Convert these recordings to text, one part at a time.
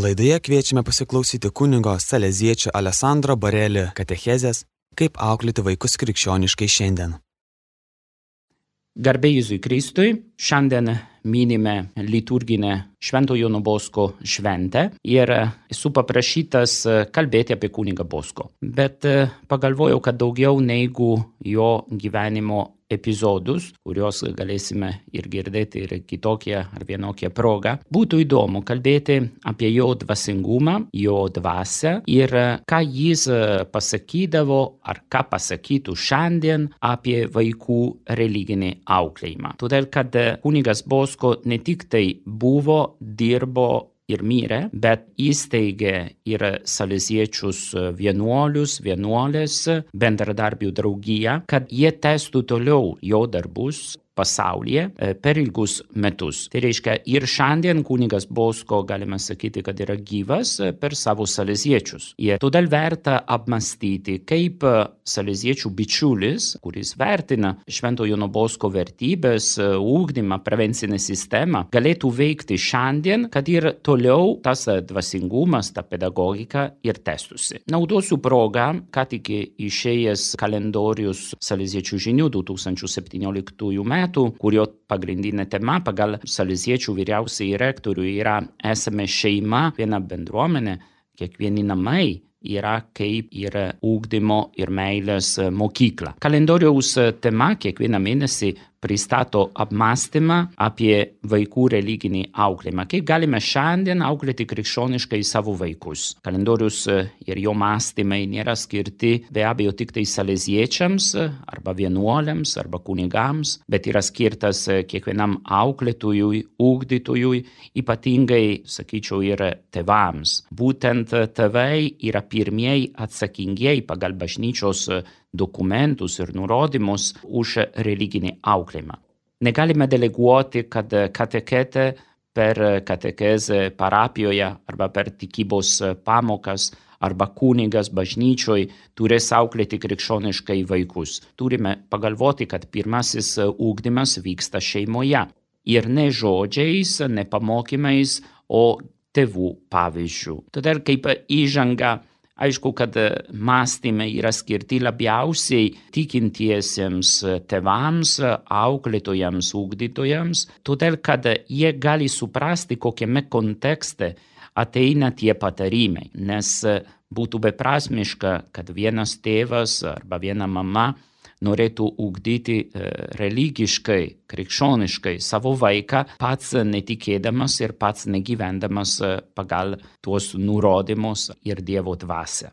Laidoje kviečiame pasiklausyti kunigo Saleziečio Alessandro Barelį katechezės, kaip auklėti vaikus krikščioniškai šiandien. Garbė Jėzui Kristui, šiandien minime liturginę Švento Jono Bosko šventę ir esu paprašytas kalbėti apie kunigą Bosko. Bet pagalvojau, kad daugiau negu jo gyvenimo epizodus, kuriuos galėsime ir girdėti ir kitokią ar vienokią progą, būtų įdomu kalbėti apie jo dvasingumą, jo dvasę ir ką jis pasakydavo ar ką pasakytų šiandien apie vaikų religinį auklėjimą. Todėl, kad kunigas Bosko ne tik tai buvo, dirbo ir mirė, bet įsteigė ir saleziečius vienuolius, vienuolės, bendradarbių draugiją, kad jie testų toliau jo darbus pasaulyje e, per ilgus metus. Tai reiškia, ir šiandien kunigas Bosko, galime sakyti, kad yra gyvas e, per savo saleziečius. Ir todėl verta apmastyti, kaip e, saleziečių bičiulis, kuris vertina Švento Jono Bosko vertybės, ūkdymą, prevencinę sistemą, galėtų veikti šiandien, kad ir toliau tas dvasingumas, ta pedagogika ir testusi. Naudosiu progą, ką tik išėjęs kalendorius saleziečių žinių 2017 metų metų, kurio pagrindinė tema pagal saleziečių vyriausiai rektorių yra esame šeima, viena bendruomenė, kiekvieni namai yra kaip ir ūkdymo ir meilės mokykla. Kalendoriaus tema kiekvieną mėnesį pristato apmąstymą apie vaikų religinį auklėjimą. Kaip galime šiandien auklėti krikščioniškai savo vaikus. Kalendorius ir jo mąstymai nėra skirti be abejo tik tai saleziečiams arba vienuoliams arba kunigams, bet yra skirtas kiekvienam auklėtojui, ūkdytojui, ypatingai, sakyčiau, ir tevams. Būtent tėvai yra pirmieji atsakingieji pagal bažnyčios dokumentus ir nurodymus už religinį auklėjimą. Negalime deleguoti, kad katekete per katekezę parapijoje arba per tikybos pamokas arba kunigas bažnyčioj turės auklėti krikščioniškai vaikus. Turime pagalvoti, kad pirmasis ūkdymas vyksta šeimoje. Ir ne žodžiais, ne pamokymais, o tėvų pavyzdžių. Todėl kaip įžanga Aišku, kad mąstymai yra skirti labiausiai tikintiesiems tėvams, auklėtojams, ugdytojams, todėl kad jie gali suprasti, kokiame kontekste ateina tie patarimai, nes būtų beprasmiška, kad vienas tėvas arba viena mama norėtų ugdyti e, religiškai, krikščioniškai savo vaiką, pats netikėdamas ir pats negyvendamas e, pagal tuos nurodymus ir Dievo dvasę.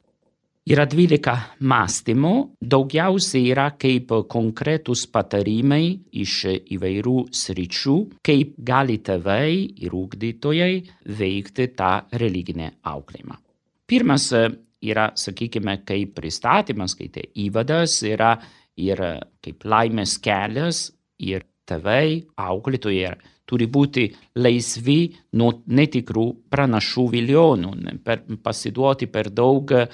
Yra 12 mąstymų, daugiausiai yra kaip konkretus patarimai iš įvairių sričių, kaip gali tėvai ir ūkdytojai veikti tą religinę auklėjimą. Pirmas e, yra, sakykime, kaip pristatymas, kai tai įvadas yra ir kaip laimės kelias ir tėvai, auklėtojai turi būti laisvi nuo netikrų pranašų vilionų, per, pasiduoti per daug e,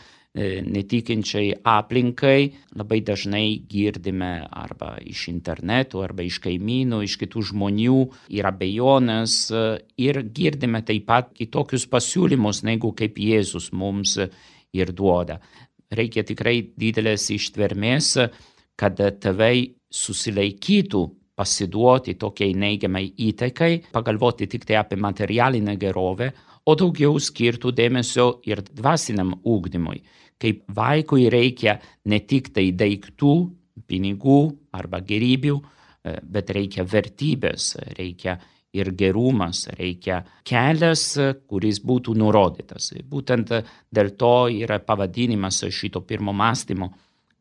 netikinčiai aplinkai, labai dažnai girdime arba iš interneto, arba iš kaimynų, iš kitų žmonių ir abejonės ir girdime taip pat kitokius pasiūlymus, negu kaip Jėzus mums ir duoda. Reikia tikrai didelės ištvermės kad tėvai susilaikytų pasiduoti tokiai neigiamai įtaikai, pagalvoti tik tai apie materialinę gerovę, o daugiau skirtų dėmesio ir dvasiniam ūkdymui, kaip vaikui reikia ne tik tai daiktų, pinigų arba gerybių, e, bet reikia vertybės, reikia ir gerumas, reikia kelias, kuris būtų nurodytas. Būtent dėl to yra pavadinimas šito pirmo mąstymo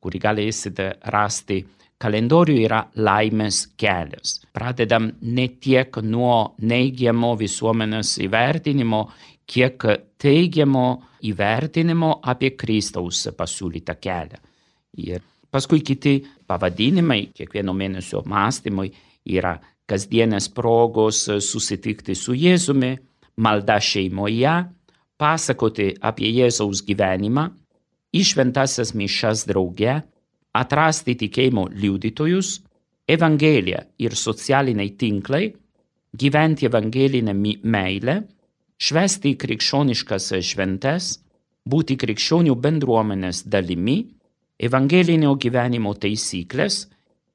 kurį galėsite rasti kalendorių yra laimės kelias. Pradedam ne tiek nuo neigiamo visuomenės įvertinimo, kiek teigiamo įvertinimo apie Kristaus pasiūlytą kelią. Ir paskui kiti pavadinimai kiekvieno mėnesio mąstymui yra kasdienės progos susitikti su Jėzumi, malda šeimoje, pasakoti apie Jėzaus gyvenimą, į šventasias mišas drauge, atrasti tikėjimo liudytojus, Evangeliją ir socialiniai tinklai, gyventi evangelinę meilę, švesti krikščioniškas šventes, būti krikščionių bendruomenės dalimi, evangelinio gyvenimo taisyklės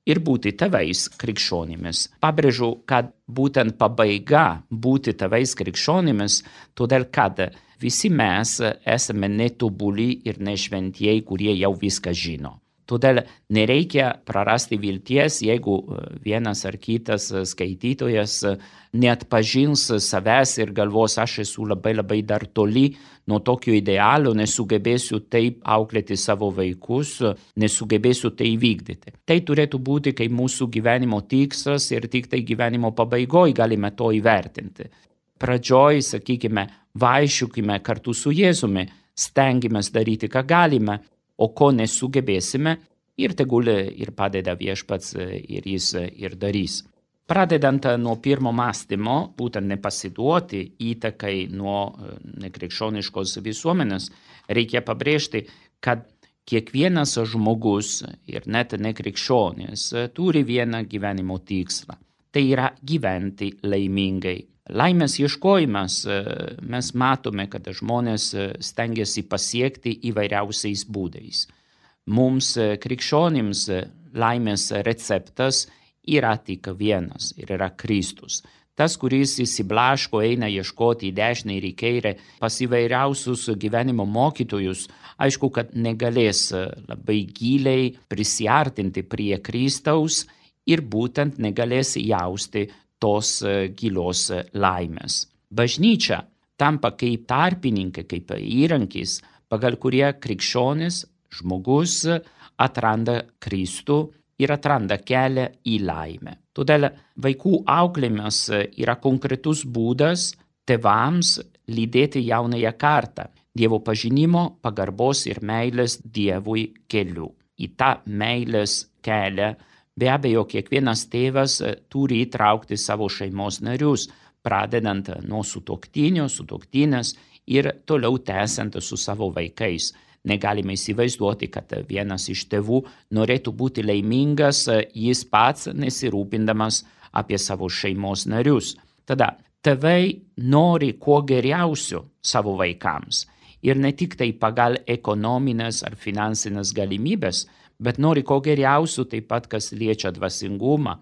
ir būti tėvais krikščionimis. Pabrėžiu, kad būtent pabaiga būti tėvais krikščionimis, todėl kad visi mes esame netobuli ir nešventieji, kurie jau viską žino. Todėl nereikia prarasti vilties, jeigu e, vienas ar kitas skaitytojas e, net pažins savęs ir galvos, aš esu labai labai dar toli nuo tokio idealo, nesugebėsiu taip auklėti savo vaikus, nesugebėsiu tai vykdyti. Tai turėtų būti kaip mūsų gyvenimo tikslas ir tik tai gyvenimo pabaigoje galime to įvertinti. Pradžioj, sakykime, vaikščiukime kartu su Jėzumi, stengiamės daryti, ką galime, o ko nesugebėsime, ir tegul ir padeda viešpats ir jis ir darys. Pradedant nuo pirmo mąstymo, būtent nepasiduoti įtakai nuo nekrikščioniškos visuomenės, reikia pabrėžti, kad kiekvienas žmogus ir net nekrikščionis turi vieną gyvenimo tikslą. Tai yra gyventi laimingai. Laimės ieškojimas mes matome, kad žmonės stengiasi pasiekti įvairiausiais būdais. Mums krikščionims laimės receptas yra tik vienas ir yra Kristus. Tas, kuris įsiblaško, eina ieškoti į dešinę ir į kairę pas įvairiausius gyvenimo mokytojus, aišku, kad negalės labai giliai prisiartinti prie Kristaus ir būtent negalės jausti tos e, gilios e, laimės. Bažnyčia tampa kaip tarpininkė, kaip įrankis, pagal kurie krikščionis žmogus atranda Kristų ir atranda kelią į laimę. Todėl vaikų auklėjimas yra konkretus būdas tėvams lydėti jaunąją kartą Dievo pažinimo, pagarbos ir meilės Dievui keliu. Į tą meilės kelią Be abejo, kiekvienas tėvas e, turi įtraukti savo šeimos narius, pradedant nuo sutoktinio, sutoktinės ir toliau tęsiant su savo vaikais. Negalime įsivaizduoti, kad vienas iš tėvų norėtų būti laimingas, e, jis pats nesirūpindamas apie savo šeimos narius. Tada tėvai nori kuo geriausio savo vaikams ir ne tik tai pagal ekonominės ar finansinės galimybės, bet nori ko geriausių taip pat, kas liečia dvasingumą,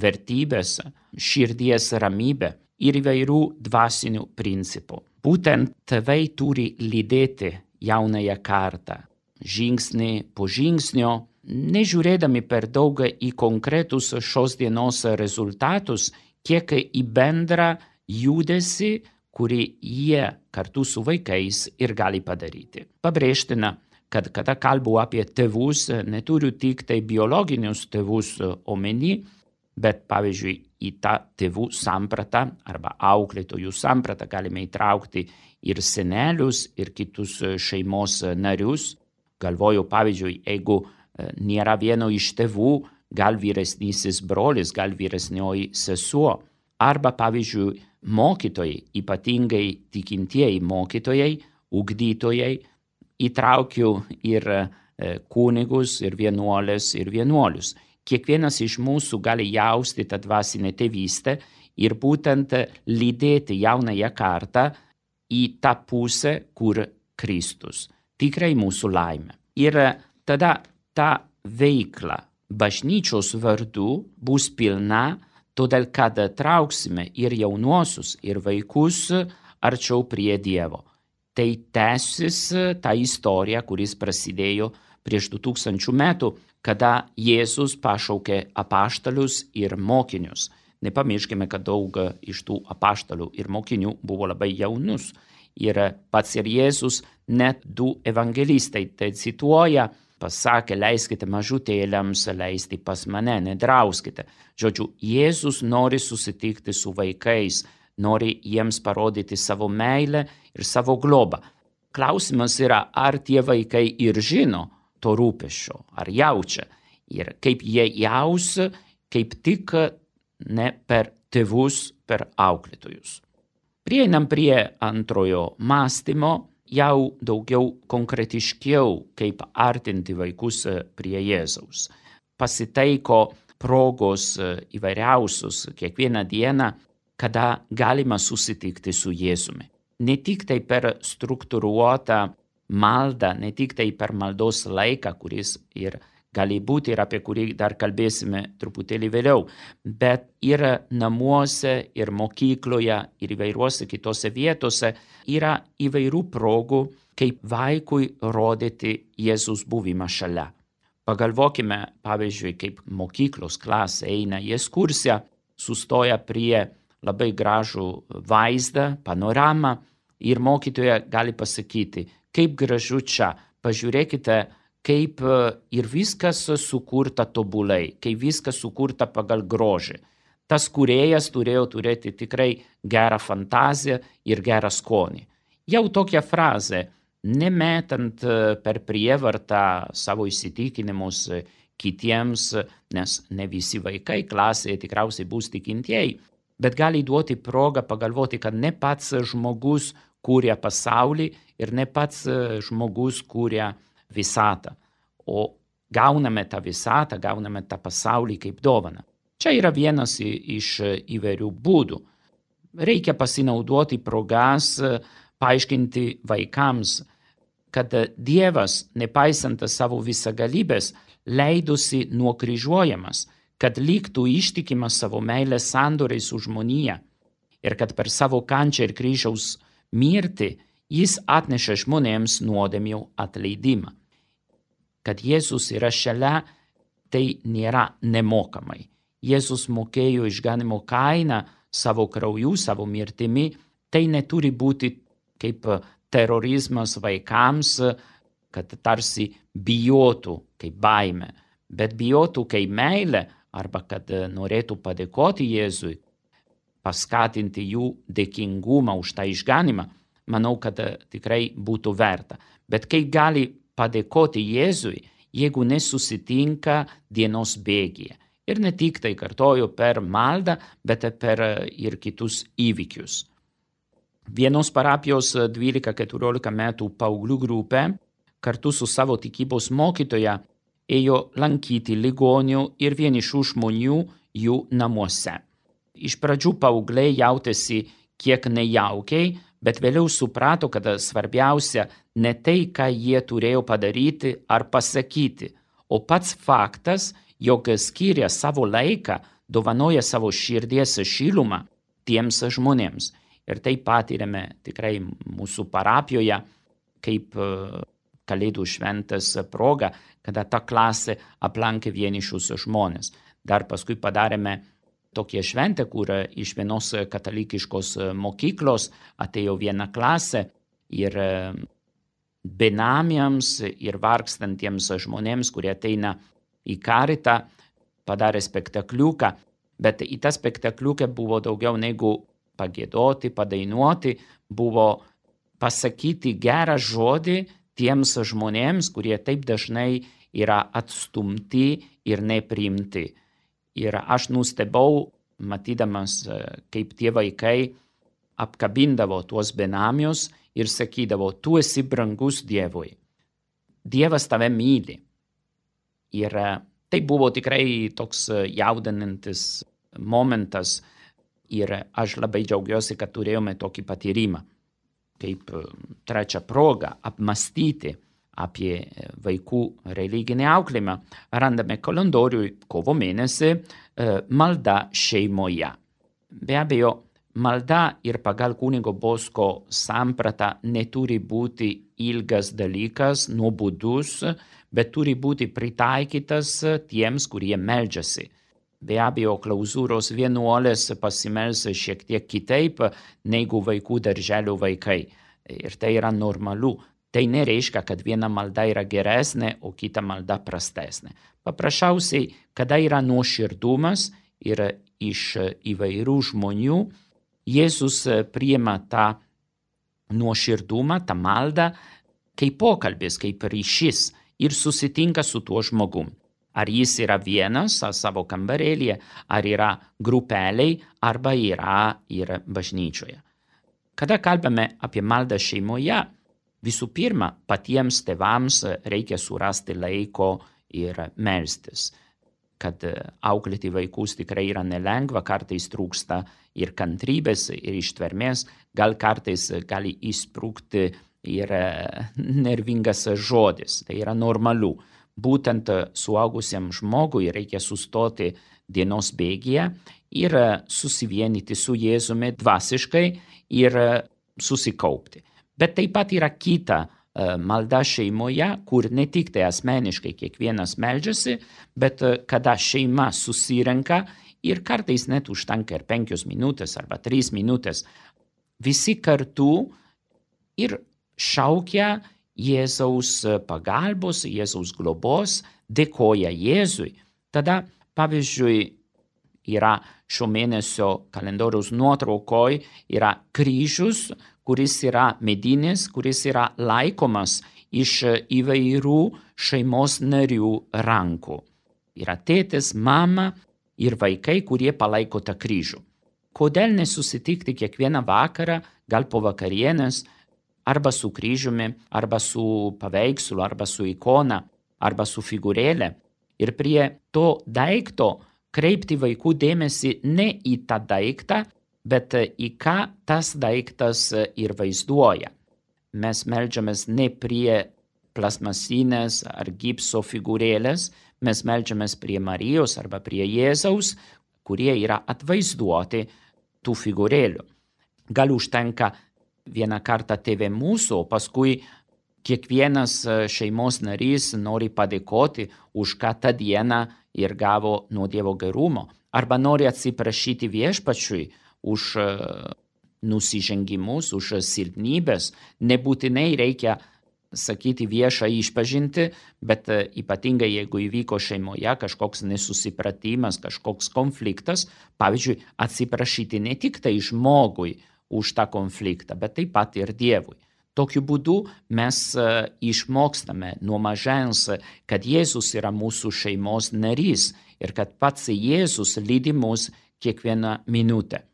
vertybės, širdies ramybę ir įvairių dvasinių principų. Būtent tėvai turi lydėti jaunąją kartą, žingsnį po žingsnio, nežiūrėdami per daug į konkretus šios dienos rezultatus, kiek į bendrą judesi, kurį jie kartu su vaikais ir gali padaryti. Pabrėžtina, kad kada kalbu apie tėvus, neturiu tik tai biologinius tėvus omeny, bet pavyzdžiui į tą tėvų sampratą arba auklėtojų sampratą galime įtraukti ir senelius, ir kitus šeimos narius. Galvoju, pavyzdžiui, jeigu nėra vieno iš tėvų, gal vyresnysis brolis, gal vyresnioji sesuo, arba pavyzdžiui mokytojai, ypatingai tikintieji mokytojai, ugdytojai, įtraukiu ir e, kunigus, ir vienuolės, ir vienuolius. Kiekvienas iš mūsų gali jausti tą dvasinę tėvystę ir būtent lydėti jaunąją kartą į tą pusę, kur Kristus. Tikrai mūsų laimė. Ir tada ta veikla bažnyčios vardu bus pilna, todėl kad trauksime ir jaunuosius, ir vaikus arčiau prie Dievo tai tęsis ta istorija, kuris prasidėjo prieš 2000 metų, kada Jėzus pašaukė apaštalius ir mokinius. Nepamirškime, kad daug iš tų apaštalų ir mokinių buvo labai jaunus. Ir pats ir Jėzus, net du evangelistai tai cituoja, pasakė, leiskite mažutėliams leisti pas mane, nedrauskite. Žodžiu, Jėzus nori susitikti su vaikais, nori jiems parodyti savo meilę ir savo globą. Klausimas yra, ar tie vaikai ir žino to rūpešio, ar jaučia ir kaip jie jaus, kaip tik ne per tėvus, per auklėtojus. Prieinam prie antrojo mąstymo, jau daugiau konkretiškiau, kaip artinti vaikus prie Jėzaus. Pasitaiko progos įvairiausius kiekvieną dieną kada galima susitikti su Jėzumi. ne tik tai per struktūruotą maldą, ne tik tai per maldos laiką, kuris ir gali būti ir apie kurį dar kalbėsime truputėlį vėliau, bet ir namuose, ir mokykloje, ir įvairiuose kitose vietose yra įvairių progų, kaip vaikui rodyti Jėzus buvimą šalia. Pagalvokime, pavyzdžiui, kaip mokyklos klasė eina į ekskursiją, sustoja prie labai gražų vaizdą, panoramą ir mokytoja gali pasakyti, kaip gražu čia, pažiūrėkite, kaip e, ir viskas sukurta tobulai, kaip viskas sukurta pagal grožį. Tas kuriejas turėjo turėti tikrai gerą fantaziją ir gerą skonį. Jau tokia frazė, nemetant e, per prievartą savo įsitikinimus kitiems, nes ne visi vaikai klasėje tikriausiai bus tikintieji, bet gali duoti progą pagalvoti, kad ne pats žmogus kūrė pasaulį ir ne pats žmogus kūrė visatą, o gauname tą visatą, gauname tą pasaulį kaip dovaną. Čia yra vienas iš įvairių būdų. Reikia pasinaudoti progas, paaiškinti vaikams, kad Dievas, nepaisant savo visagalybės, leidosi nuokryžiuojamas, kad liktų ištikimas savo meilės sandoriai su žmonija ir kad per savo kančią ir kryžiaus mirtį jis atneša žmonėms nuodėmių atleidimą. Kad Jėzus yra šalia, tai nėra nemokamai. Jėzus mokėjo išganimo kainą savo krauju, savo mirtimi, tai neturi būti kaip terorizmas vaikams, kad tarsi bijotų kaip baime, bet bijotų kaip meilė arba kad norėtų padėkoti Jėzui, paskatinti jų dėkingumą už tą išganimą, manau, kad tikrai būtų verta. Bet kaip gali padėkoti Jėzui, jeigu nesusitinka dienos bėgyje. Ir ne tik tai kartoju per maldą, bet per ir kitus įvykius. Vienos parapijos 12-14 metų paauglių grupė kartu su savo tikybos mokytoja ėjo lankyti ligonių ir vienišų žmonių jų namuose. Iš pradžių paaugliai jautėsi kiek nejaukiai, bet vėliau suprato, kad svarbiausia ne tai, ką jie turėjo padaryti ar pasakyti, o pats faktas, jog skiria savo laiką, dovanoja savo širdies šilumą tiems žmonėms. Ir tai patyrėme tikrai mūsų parapijoje kaip Kalėdų šventės proga, kada ta klasė aplankė vienišus žmonės. Dar paskui padarėme tokią šventę, kur iš vienos katalikiškos mokyklos atėjo viena klasė ir e, benamiams ir vargstantiems žmonėms, kurie ateina į karitą, padarė spektakliuką, bet į tą spektakliuką buvo daugiau negu pagėdoti, padainuoti, buvo pasakyti gerą žodį tiems žmonėms, kurie taip dažnai yra atstumti ir nepriimti. Ir aš nustebau, matydamas, e, kaip tie vaikai apkabindavo tuos benamius ir sakydavo, tu esi brangus Dievui. Dievas tave myli. Ir e, tai buvo tikrai toks e, jaudinantis momentas ir aš labai džiaugiuosi, kad turėjome tokį patyrimą, kaip trečią progą apmastyti apie vaikų religinį auklėjimą, randame kalendoriui kovo mėnesį malda šeimoje. Be abejo, malda ir pagal kunigo Bosko sampratą neturi būti ilgas dalykas, nuobodus, bet turi būti pritaikytas tiems, kurie meldžiasi. Be abejo, klauzūros vienuolės pasimels šiek tiek kitaip negu vaikų darželio vaikai. Ir tai yra normalu. Tai nereiškia, kad viena malda yra geresnė, o kita malda prastesnė. Paprasčiausiai, kada yra nuoširdumas ir iš įvairių žmonių, Jėzus priima tą nuoširdumą, tą maldą kaip pokalbis, kaip ryšys ir susitinka su tuo žmogum. Ar jis yra vienas savo kambarėlėje, ar yra grupeliai, arba yra ir bažnyčioje. Kada kalbame apie maldą šeimoje, Visų pirma, patiems tėvams reikia surasti laiko ir melstis. kad auklėti vaikus tikrai yra nelengva, kartais trūksta ir kantrybės, ir ištvermės, gal kartais gali įsprūkti ir nervingas žodis, tai yra normalu. Būtent suaugusiam žmogui reikia sustoti dienos bėgyje ir susivienyti su Jėzumi dvasiškai ir susikaupti. Bet taip pat yra kita malda šeimoje, kur ne tik tai asmeniškai kiekvienas meldžiasi, bet kada šeima susirenka ir kartais net užtenka ir penkios minutės arba trys minutės, visi kartu ir šaukia Jėzaus pagalbos, Jėzaus globos, dėkoja Jėzui. Tada, pavyzdžiui, yra šio mėnesio kalendoriaus nuotraukoj, yra kryžius, kuris yra medinis, kuris yra laikomas iš įvairių šeimos narių rankų. Yra tėtis, mama ir vaikai, kurie palaiko tą kryžių. Kodėl nesusitikti kiekvieną vakarą, gal po vakarienės, arba su kryžiumi, arba su paveikslu, arba su ikona, arba su figūrėlė. Ir prie to daikto kreipti vaikų dėmesį ne į tą daiktą, bet į ką tas daiktas ir vaizduoja. Mes melžiamės ne prie plasmasinės ar gipso figūrėlės, mes melžiamės prie Marijos arba prie Jėzaus, kurie yra atvaizduoti tų figūrėlių. Gal užtenka vieną kartą tėvė mūsų, o paskui kiekvienas šeimos narys nori padėkoti už ką tą dieną ir gavo nuo Dievo gerumo, arba nori atsiprašyti viešpačiui už nusižengimus, už silpnybės, nebūtinai reikia sakyti viešą išpažinti, bet ypatingai jeigu įvyko šeimoje kažkoks nesusipratimas, kažkoks konfliktas, pavyzdžiui, atsiprašyti ne tik tai žmogui, už tą konfliktą, bet taip pat ir Dievui. Tokiu būdu mes išmokstame nuo mažens, kad Jėzus yra mūsų šeimos narys ir kad pats Jėzus lydi mus kiekvieną minutę.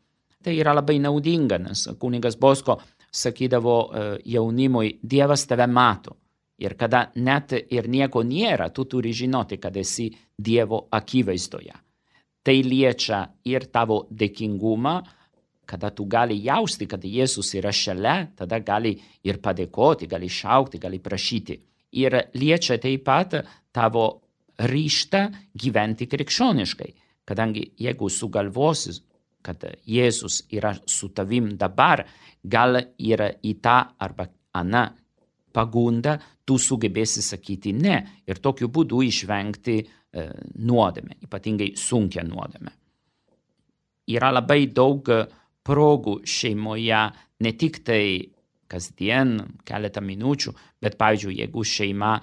Tai yra labai naudinga, nes kunigas Bosko sakydavo jaunimui, Dievas tave mato. Ir kada net ir nieko nėra, tu turi žinoti, kad esi Dievo akivaizdoje. Tai liečia ir tavo dėkingumą, kada tu gali jausti, kad Jėzus yra šalia, tada gali ir padėkoti, gali šaukti, gali prašyti. Ir liečia taip pat tavo ryštą gyventi krikščioniškai, kadangi jeigu sugalvosi, kad Jėzus yra su tavim dabar, gal ir į tą arba aną pagundą tu sugebėsi sakyti ne ir tokiu būdu išvengti e, nuodėmę, ypatingai sunkia nuodėmę. Yra labai daug progų šeimoje, ne tik tai kasdien keletą minučių, bet, pavyzdžiui, jeigu šeima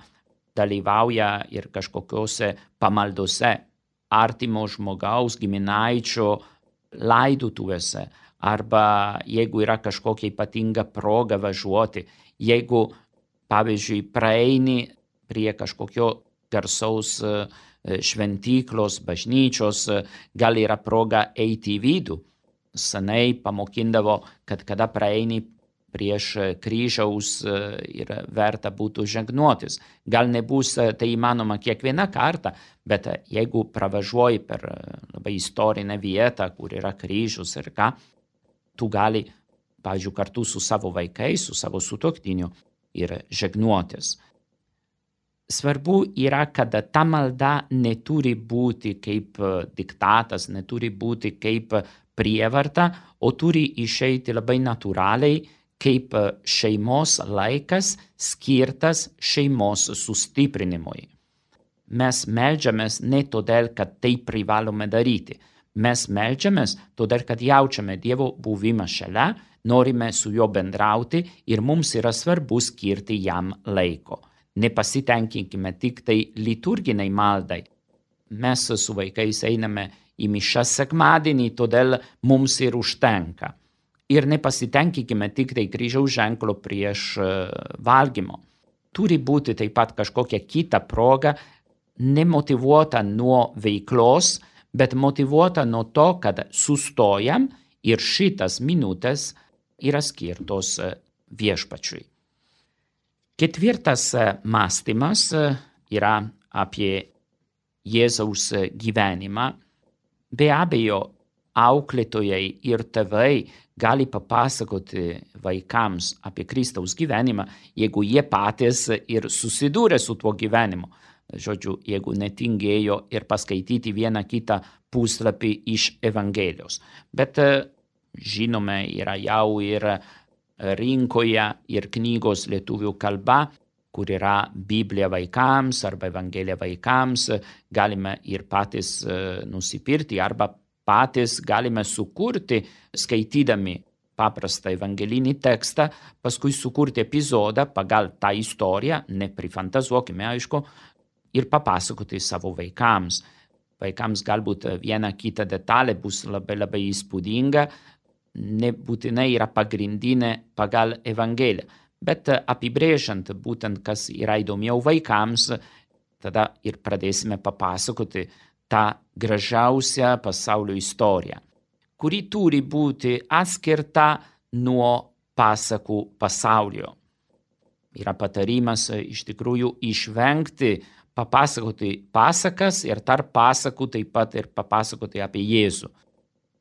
dalyvauja ir kažkokiuose pamaldose artimo žmogaus giminaičio laidutuvėse, arba jeigu yra kažkokia ypatinga proga važiuoti, jeigu, pavyzdžiui, praeini prie kažkokio garsaus šventyklos, bažnyčios, gal yra proga eiti į vidų senai pamokindavo, kad kada praeini prieš kryžiaus ir verta būtų žegnuotis. Gal nebus tai įmanoma kiekvieną kartą, bet jeigu pravažiuoji per labai istorinę vietą, kur yra kryžius ir ką, tu gali, pavyzdžiui, kartu su savo vaikais, su savo sutoktiniu ir žegnuotis. Svarbu yra, kad ta malda neturi būti kaip diktatas, neturi būti kaip prievarta, o turi išeiti labai natūraliai kaip šeimos laikas skirtas šeimos sustiprinimui. Mes melžiamės ne todėl, kad tai privalome daryti. Mes melžiamės todėl, kad jaučiame Dievo buvimą šalia, norime su juo bendrauti ir mums yra svarbu skirti jam laiko. Nepasitenkinkime tik tai liturginiai maldai. Mes su vaikais einame į mišas sekmadienį, todėl mums ir užtenka. Ir nepasitenkykime tik tai kryžiaus ženklo prieš valgymo. Turi būti taip pat kažkokia kita proga, nemotivuota nuo veiklos, bet motivuota nuo to, kad sustojam ir šitas minutės yra skirtos viešpačiui. Ketvirtas mąstymas yra apie Jėzaus gyvenimą, be abejo, auklėtojai ir tėvai gali papasakoti vaikams apie Kristaus gyvenimą, jeigu jie patys ir susidūrė su tuo gyvenimu. Žodžiu, jeigu netingėjo ir paskaityti vieną kitą puslapį iš Evangelijos. Bet žinome, yra jau ir rinkoje ir knygos lietuvių kalba, kur yra Biblija vaikams arba Evangelija vaikams, galime ir patys nusipirkti arba patys galime sukurti, skaitydami paprastą evangelinį tekstą, paskui sukurti epizodą pagal tą istoriją, neprifantazuokime, aišku, ir papasakoti savo vaikams. Vaikams galbūt viena kita detalė bus labai labai įspūdinga, nebūtinai yra pagrindinė pagal Evangeliją. Bet apibrėžiant būtent, kas yra įdomiau vaikams, tada ir pradėsime papasakoti tą gražiausią pasaulio istoriją, kuri turi būti atskirta nuo pasakų pasaulio. Yra patarimas iš tikrųjų išvengti papasakoti pasakas ir tarp pasakų taip pat ir papasakoti apie Jėzų.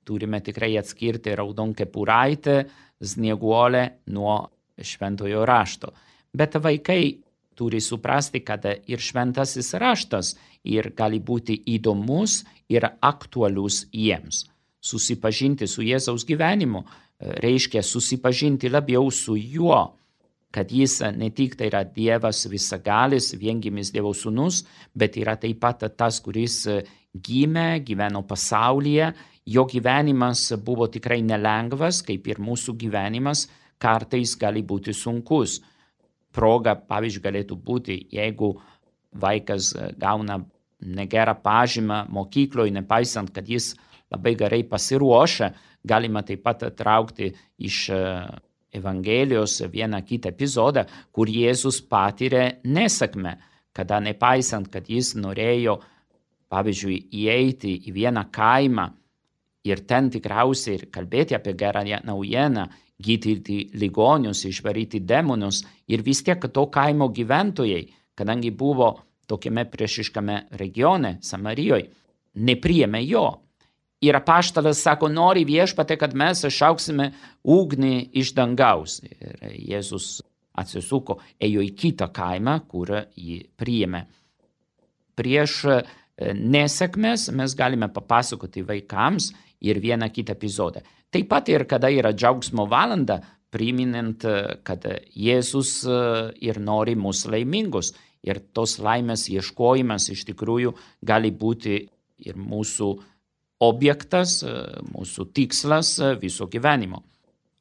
Turime tikrai atskirti raudonkepuraitę, snieguolę nuo šventojo rašto. Bet vaikai turi suprasti, kad ir šventasis raštas ir gali būti įdomus ir aktualus jiems. Susipažinti su Jėzaus gyvenimu reiškia susipažinti labiau su juo, kad jis ne tik tai yra Dievas visagalis, viengimis Dievo sūnus, bet yra taip pat tas, kuris gimė, gyveno pasaulyje, jo gyvenimas buvo tikrai nelengvas, kaip ir mūsų gyvenimas, kartais gali būti sunkus. Proga, pavyzdžiui, galėtų būti, jeigu vaikas e, gauna negerą pažymą mokykloje, nepaisant, kad jis labai gerai pasiruošia, galima taip pat traukti iš e, Evangelijos vieną kitą epizodą, kur Jėzus patyrė nesėkmę, kada nepaisant, kad jis norėjo, pavyzdžiui, įeiti į vieną kaimą ir ten tikriausiai ir kalbėti apie gerą naujieną, gydyti ligonius, išvaryti demonus ir vis tiek to kaimo gyventojai, kadangi buvo tokiame priešiškame regione, Samarijoje, nepriėmė jo. Ir apaštalas sako, nori viešpate, kad mes išauksime ugnį iš dangaus. Ir Jėzus atsisuko, ėjo į kitą kaimą, kur jį priėmė. Prieš nesėkmės mes galime papasakoti vaikams ir vieną kitą epizodą. Taip pat ir kada yra džiaugsmo valanda, priminant, kad Jėzus e, ir nori mus laimingus. Ir tos laimės ieškojimas iš tikrųjų gali būti ir mūsų objektas, e, mūsų tikslas e, viso gyvenimo.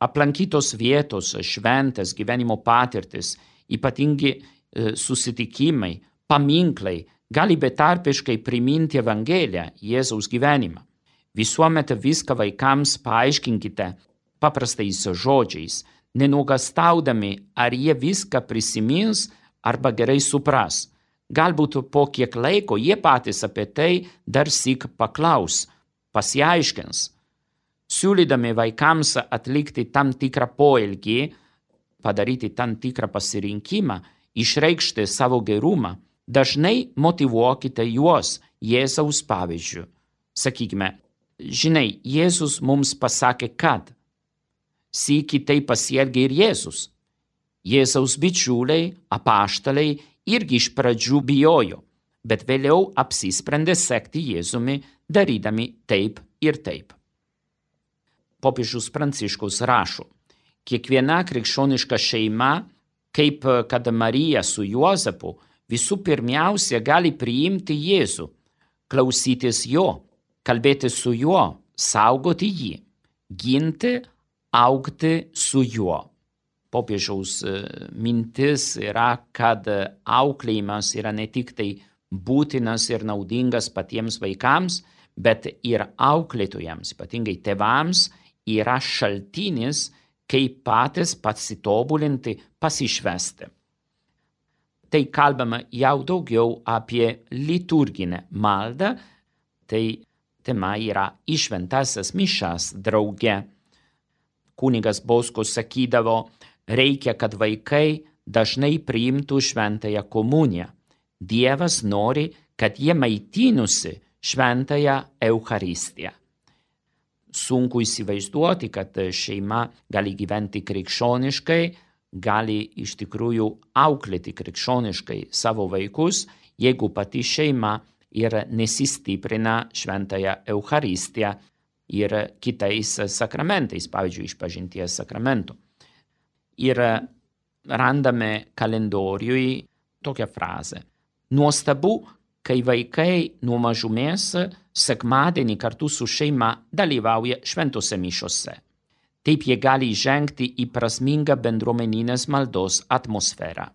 Aplankytos vietos, šventės, gyvenimo patirtis, ypatingi susitikimai, paminklai gali betarpiškai priminti Evangeliją, Jėzaus gyvenimą. Visuomet viską vaikams paaiškinkite paprastais žodžiais, nenugastaudami, ar jie viską prisimins arba gerai supras. Galbūt po kiek laiko jie patys apie tai dar sik paklaus, pasiaiškins. Siūlydami vaikams atlikti tam tikrą poelgį, padaryti tam tikrą pasirinkimą, išreikšti savo gerumą, dažnai motivuokite juos Jėzaus pavyzdžių. Sakykime, žinai, Jėzus mums pasakė, kad sėki tai pasielgia ir Jėzus. Jėzaus bičiuliai, apaštalai irgi iš pradžių bijojo, bet vėliau apsisprendė sekti Jėzumi, darydami taip ir taip. Popiežius Pranciškus rašo, kiekviena krikščioniška šeima, kaip kad Marija su Juozapu, visų pirmiausia gali priimti Jėzų, klausytis jo kalbėti su juo, saugoti jį, ginti, aukti su juo. Popiežiaus e, mintis yra, kad auklėjimas yra ne tik tai būtinas ir naudingas patiems vaikams, bet ir auklėtojams, ypatingai tėvams, yra šaltinis, kaip patys pasitobulinti, pasišvesti. Tai kalbama jau daugiau apie liturginę maldą, tai tema yra išventasias mišas drauge. Kunigas Boskus sakydavo, reikia, kad vaikai dažnai priimtų šventąją komuniją. Dievas nori, kad jie maitinusi šventąją Eucharistiją. Sunku įsivaizduoti, kad šeima gali gyventi krikščioniškai, gali iš tikrųjų auklėti krikščioniškai savo vaikus, jeigu pati šeima ir nesistiprina šventąją Eucharistiją ir kitais sakramentais, pavyzdžiui, išpažinties sakramentu. Ir randame kalendoriui tokią frazę. Nuostabu, kai vaikai nuo mažumės sekmadienį kartu su šeima dalyvauja šventose mišiose. Taip jie gali žengti į prasmingą bendruomeninės maldos atmosferą.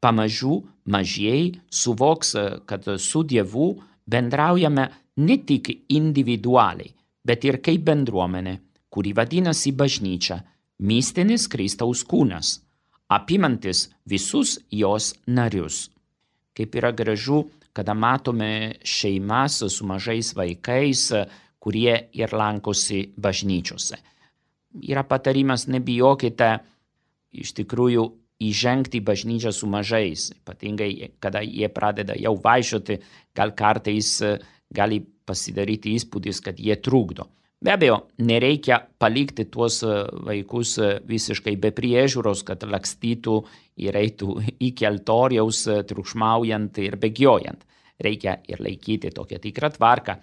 Pamažu mažieji suvoks, kad su Dievu bendraujame ne tik individualiai, bet ir kaip bendruomenė, kuri vadinasi bažnyčia, mistinis Kristaus kūnas, apimantis visus jos narius. Kaip yra gražu, kada matome šeimas su mažais vaikais, kurie ir lankosi bažnyčiose. Yra patarimas nebijokite iš tikrųjų įžengti į bažnyčią su mažais, ypatingai kada jie pradeda jau vaikščioti, gal kartais gali pasidaryti įspūdis, kad jie trukdo. Be abejo, nereikia palikti tuos vaikus visiškai be priežiūros, kad lakstytų ir eitų iki altoriaus triukšmaujant ir bėgiojant. Reikia ir laikyti tokią tikrą tvarką,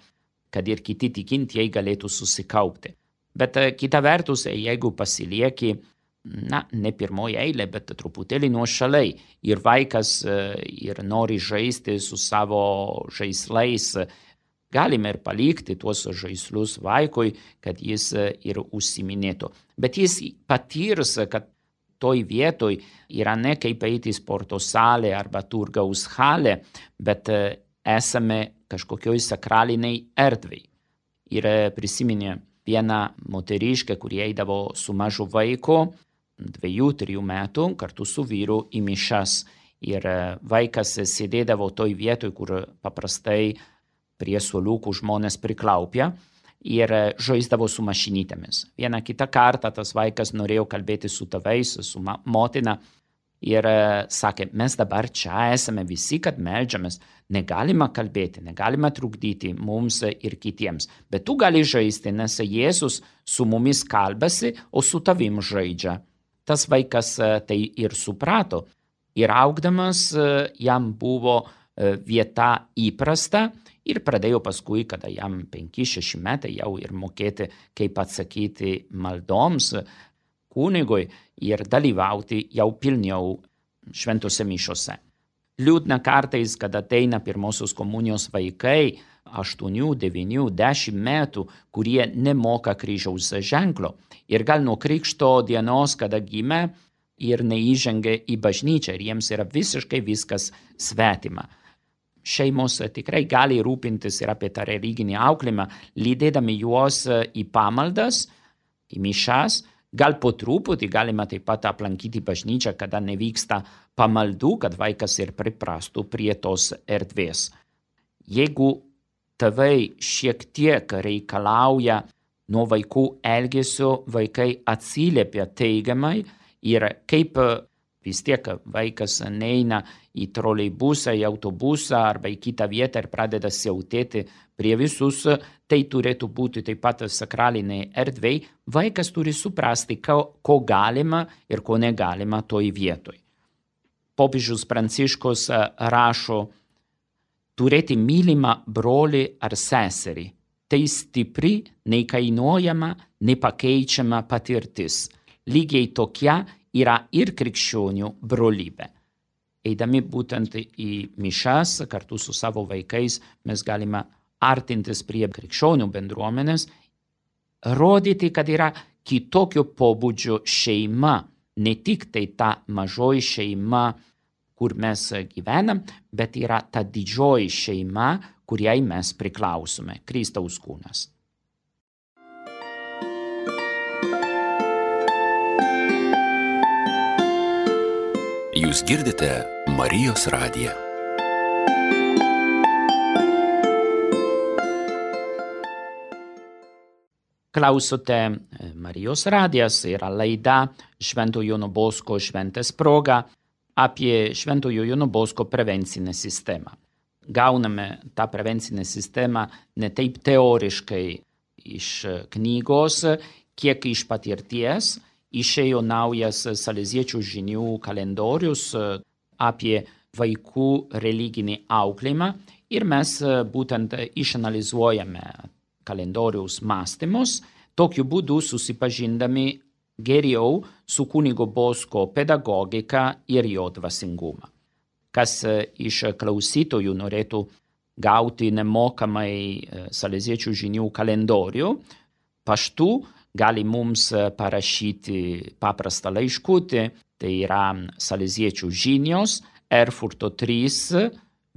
kad ir kiti tikintieji galėtų susikaupti. Bet kita vertus, jeigu pasilieki, na, ne pirmoje eilė, bet truputėlį nuošaliai ir vaikas ir nori žaisti su savo žaislais, Galime ir palikti tuos žaislus vaikui, kad jis ir užsiminėtų. Bet jis patirs, kad toj vietoj yra ne kaip eiti į sporto salę arba turgaus halę, bet esame kažkokioj sakraliniai erdvei. Ir prisiminė vieną moteriškę, kurie eidavo su mažu vaiku, dviejų, trijų metų, kartu su vyru į mišas. Ir vaikas sėdėdavo toj vietoj, kur paprastai prie suoliukų žmonės priklaupia ir žaisdavo su mašinytėmis. Vieną kitą kartą tas vaikas norėjo kalbėti su tėvais, su motina ir sakė, mes dabar čia esame visi, kad melžiamės, negalima kalbėti, negalima trukdyti mums ir kitiems, bet tu gali žaisti, nes Jėzus su mumis kalbasi, o su tavim žaidžia. Tas vaikas tai ir suprato. Ir augdamas jam buvo vieta įprasta ir pradėjo paskui, kada jam 5-6 metai jau ir mokėti, kaip atsakyti maldoms kunigui ir dalyvauti jau pilniau šventose mišose. Liūdna kartais, kad ateina pirmosios komunijos vaikai, 8, 9, 10 metų, kurie nemoka kryžiaus ženklo. Ir gal nuo krikšto dienos, kada gimė ir neįžengia į bažnyčią ir jiems yra visiškai viskas svetima. Šeimos tikrai gali rūpintis ir apie tą religinį auklėjimą, lydėdami juos į pamaldas, į mišas, gal po truputį galima taip pat aplankyti bažnyčią, kada nevyksta pamaldų, kad vaikas ir priprastų prie tos erdvės. Jeigu tėvai šiek tiek reikalauja nuo vaikų elgesio, vaikai atsiliepia teigiamai ir kaip vis tiek vaikas neina į troleibusą, į autobusą arba į kitą vietą ir pradeda siautėti prie visus, tai turėtų būti taip pat sakraliniai erdvei, vaikas turi suprasti, ko, ko galima ir ko negalima toj vietoj. Popiežius Pranciškus rašo, turėti mylimą brolį ar seserį. Tai stipri, neįkainuojama, nepakeičiama patirtis. Lygiai tokia yra ir krikščionių brolybė. Eidami būtent į mišas kartu su savo vaikais mes galime artintis prie krikščionių bendruomenės, rodyti, kad yra kitokio pobūdžio šeima, ne tik tai ta mažoji šeima, kur mes gyvenam, bet yra ta didžioji šeima, kuriai mes priklausome - Kristaus kūnas. Jūs girdite Marijos radiją. Klausote Marijos radijas yra laida Švento Jono Bosko šventės proga apie Šventojo Jono Bosko prevencinę sistemą. gauname tą prevencinę sistemą ne taip teoriškai iš knygos, kiek iš patirties. Išėjo naujas saleziečių žinių kalendorius apie vaikų religinį auklėjimą ir mes būtent išanalizuojame kalendoriaus mąstymus, tokiu būdu susipažindami geriau su kunigo Bosko pedagogika ir jo dvasingumą. Kas iš klausytojų norėtų gauti nemokamai saleziečių žinių kalendorių, paštu gali mums parašyti paprastą laiškutį, tai yra saleziečių žinios, Erfurto 3,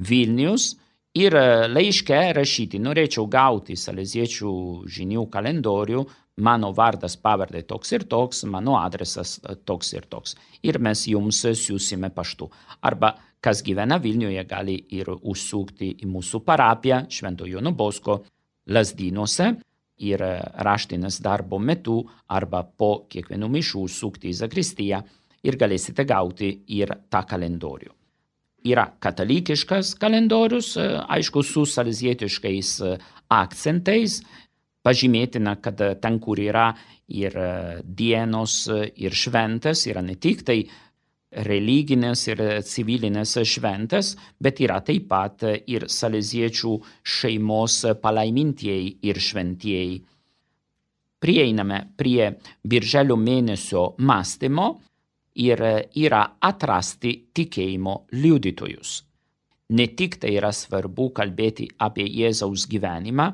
Vilnius ir laiške rašyti, norėčiau gauti saleziečių žinių kalendorių, mano vardas pavardė toks ir toks, mano adresas toks ir toks. Ir mes jums siūsime paštu. Arba kas gyvena Vilniuje, gali ir užsukti į mūsų parapiją Švento Jono Bosko Lasdynuose ir raštinės darbo metu arba po kiekvienų mišų užsukti į Zakristiją ir galėsite gauti ir tą kalendorių. Yra katalikiškas kalendorius, aišku, su salzietiškais akcentais, pažymėtina, kad ten, kur yra ir dienos, ir šventės, yra ne tik tai religinės ir civilinės šventės, bet yra taip pat ir saleziečių šeimos palaimintieji ir šventieji. Prieiname prie birželio mėnesio mąstymo ir yra atrasti tikėjimo liudytojus. Ne tik tai yra svarbu kalbėti apie Jėzaus gyvenimą,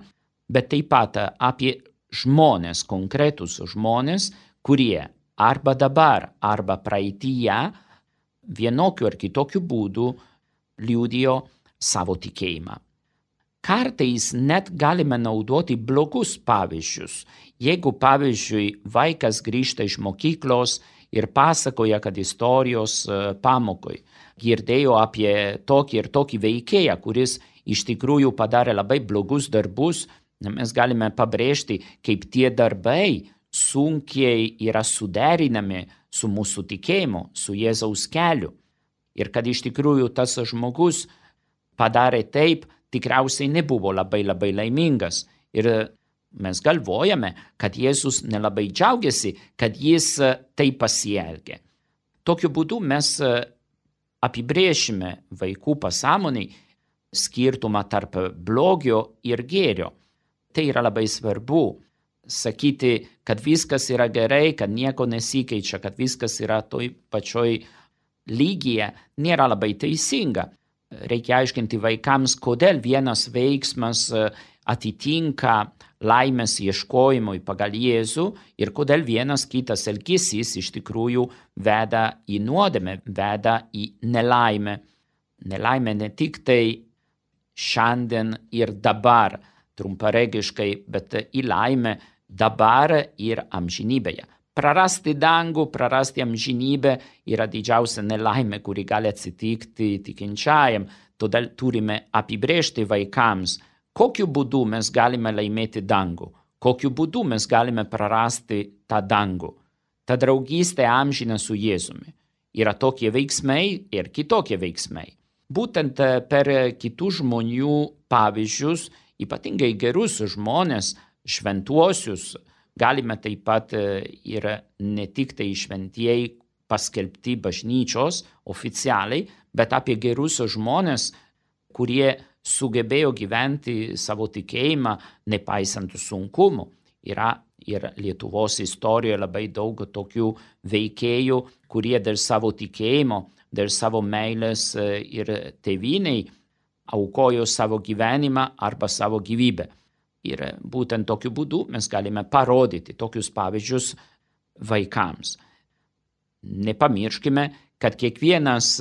bet taip pat apie žmonės, konkretus žmonės, kurie arba dabar, arba praeityje vienokiu ar kitokiu būdu liudijo savo tikėjimą. Kartais net galime naudoti blogus pavyzdžius. Jeigu, pavyzdžiui, vaikas grįžta iš mokyklos ir pasakoja, kad istorijos pamokoj girdėjo apie tokį ir tokį veikėją, kuris iš tikrųjų padarė labai blogus darbus, mes galime pabrėžti, kaip tie darbai sunkiai yra suderinami su mūsų tikėjimu, su Jėzaus keliu. Ir kad iš tikrųjų tas žmogus padarė taip, tikriausiai nebuvo labai labai laimingas. Ir mes galvojame, kad Jėzus nelabai džiaugiasi, kad jis taip pasielgė. Tokiu būdu mes apibrėšime vaikų pasąmoniai skirtumą tarp blogio ir gėrio. Tai yra labai svarbu sakyti, kad viskas yra gerai, kad nieko nesikeičia, kad viskas yra toj pačioj lygyje, nėra labai teisinga. Reikia aiškinti vaikams, kodėl vienas veiksmas atitinka laimės ieškojimui pagal Jėzų ir kodėl vienas kitas elgesys iš tikrųjų veda į nuodėmę, veda į nelaimę. Nelaimė ne tik tai šiandien ir dabar, trumparegiškai, bet į laimę dabar ir amžinybėje. Prarasti dangų, prarasti amžinybę yra didžiausia nelaimė, kuri gali atsitikti tikinčiajam. Todėl turime apibrėžti vaikams, kokiu būdu mes galime laimėti dangų, kokiu būdu mes galime prarasti tą dangų. Ta draugystė amžina su Jėzumi. Yra tokie veiksmai ir kitokie veiksmai. Būtent per kitų žmonių pavyzdžius ypatingai gerus žmonės, šventuosius, galime taip pat ir ne tik tai šventieji paskelbti bažnyčios oficialiai, bet apie gerus žmonės, kurie sugebėjo gyventi savo tikėjimą nepaisant sunkumų. Yra ir Lietuvos istorijoje labai daug tokių veikėjų, kurie dėl savo tikėjimo, dėl savo meilės ir teviniai aukojo savo gyvenimą arba savo gyvybę. Ir būtent tokiu būdu mes galime parodyti tokius pavyzdžius vaikams. Nepamirškime, kad kiekvienas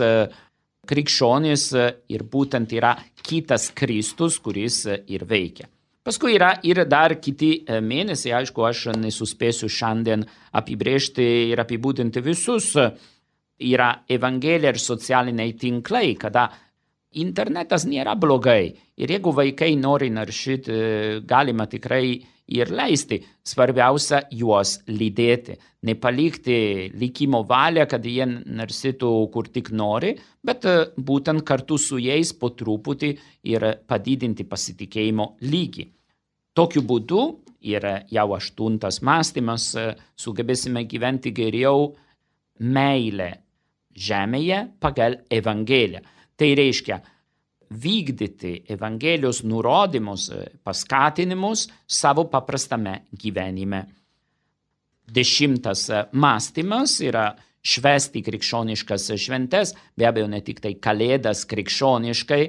krikščionis ir būtent yra kitas Kristus, kuris ir veikia. Paskui yra ir dar kiti mėnesiai, aišku, aš nesuspėsiu šiandien apibrėžti ir apibūdinti visus. Yra Evangelija ir socialiniai tinklai, kada internetas nėra blogai. Ir jeigu vaikai nori naršyti, galima tikrai ir leisti. Svarbiausia juos lydėti. Nepalikti likimo valią, kad jie narsytų kur tik nori, bet e, būtent kartu su jais po truputį ir padidinti pasitikėjimo lygį. Tokiu būdu, ir jau aštuntas mąstymas, e, sugebėsime gyventi geriau meilę žemėje pagal Evangeliją. Tai reiškia, vykdyti Evangelijos nurodymus, e, paskatinimus savo paprastame gyvenime. Dešimtas e, mąstymas yra švesti krikščioniškas šventes, be abejo ne tik tai kalėdas krikščioniškai.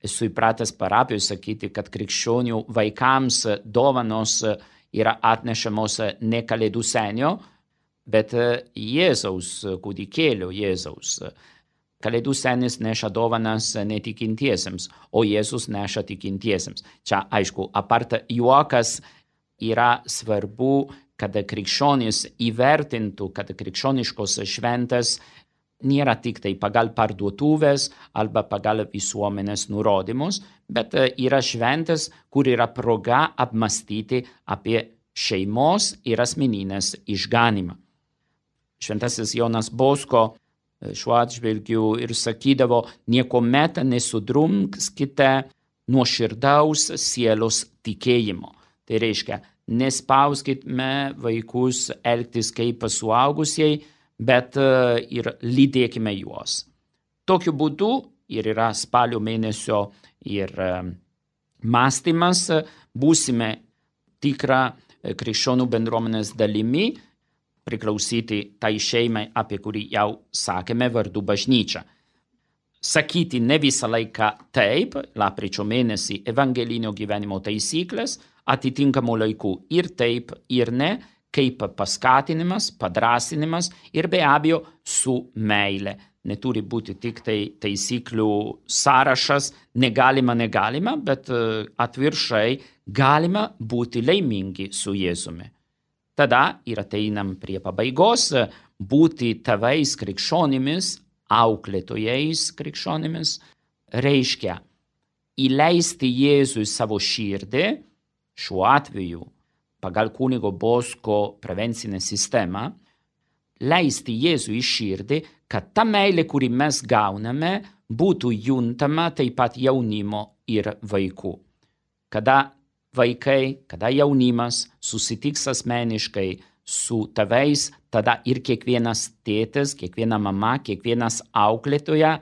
Esu įpratęs parapijoje sakyti, kad krikščionių vaikams dovanos yra atnešamos ne kalėdų senio, bet Jėzaus kūdikėlio Jėzaus. Kalėdų senis neša dovanas netikintiesiems, o Jėzus neša tikintiesiems. Čia, aišku, apart juokas yra svarbu, kad krikščionis įvertintų, kad krikščioniškos šventės nėra tik tai pagal parduotuvės arba pagal visuomenės nurodymus, bet yra šventės, kur yra proga apmastyti apie šeimos ir asmeninės išganimą. Šventasis Jonas Bosko šiuo atžvilgiu ir sakydavo, niekuomet nesudrumskite nuoširdaus sielos tikėjimo. Tai reiškia, nespauskime vaikus elgtis kaip suaugusiai, bet e, ir lydėkime juos. Tokiu būdu ir yra spalio mėnesio ir e, mąstymas, būsime tikra e, krikščionų bendruomenės dalimi, priklausyti tai šeimai, apie kurį jau sakėme, vardu bažnyčia. Sakyti ne visą laiką taip, lapkričio mėnesį evangelinio gyvenimo taisyklės, atitinkamų laikų ir taip, ir ne, kaip paskatinimas, padrasinimas ir be abejo su meile. Neturi būti tik tai taisyklių sąrašas, negalima, negalima, bet atviršai galima būti laimingi su Jėzumi. Tada ir ateinam prie pabaigos, būti tėvais krikščionimis, auklėtojais krikščionimis, reiškia įleisti Jėzų į savo širdį, šiuo atveju pagal kunigo Bosko prevencinę sistemą, leisti Jėzų į širdį, kad ta meilė, kurį mes gauname, būtų juntama taip pat jaunimo ir vaikų. Kada vaikai, kada jaunimas susitiks asmeniškai su tėvais, tada ir kiekvienas tėtis, kiekviena mama, kiekvienas auklėtoja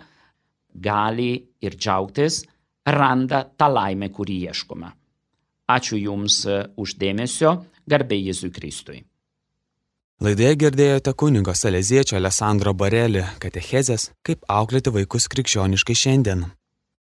gali ir džiaugtis, randa tą laimę, kurį ieškome. Ačiū Jums uždėmesio, garbė Jėzui Kristui. Laidoje girdėjote kunigo Saleziečio Alessandro Barelį katechezės, kaip auklėti vaikus krikščioniškai šiandien.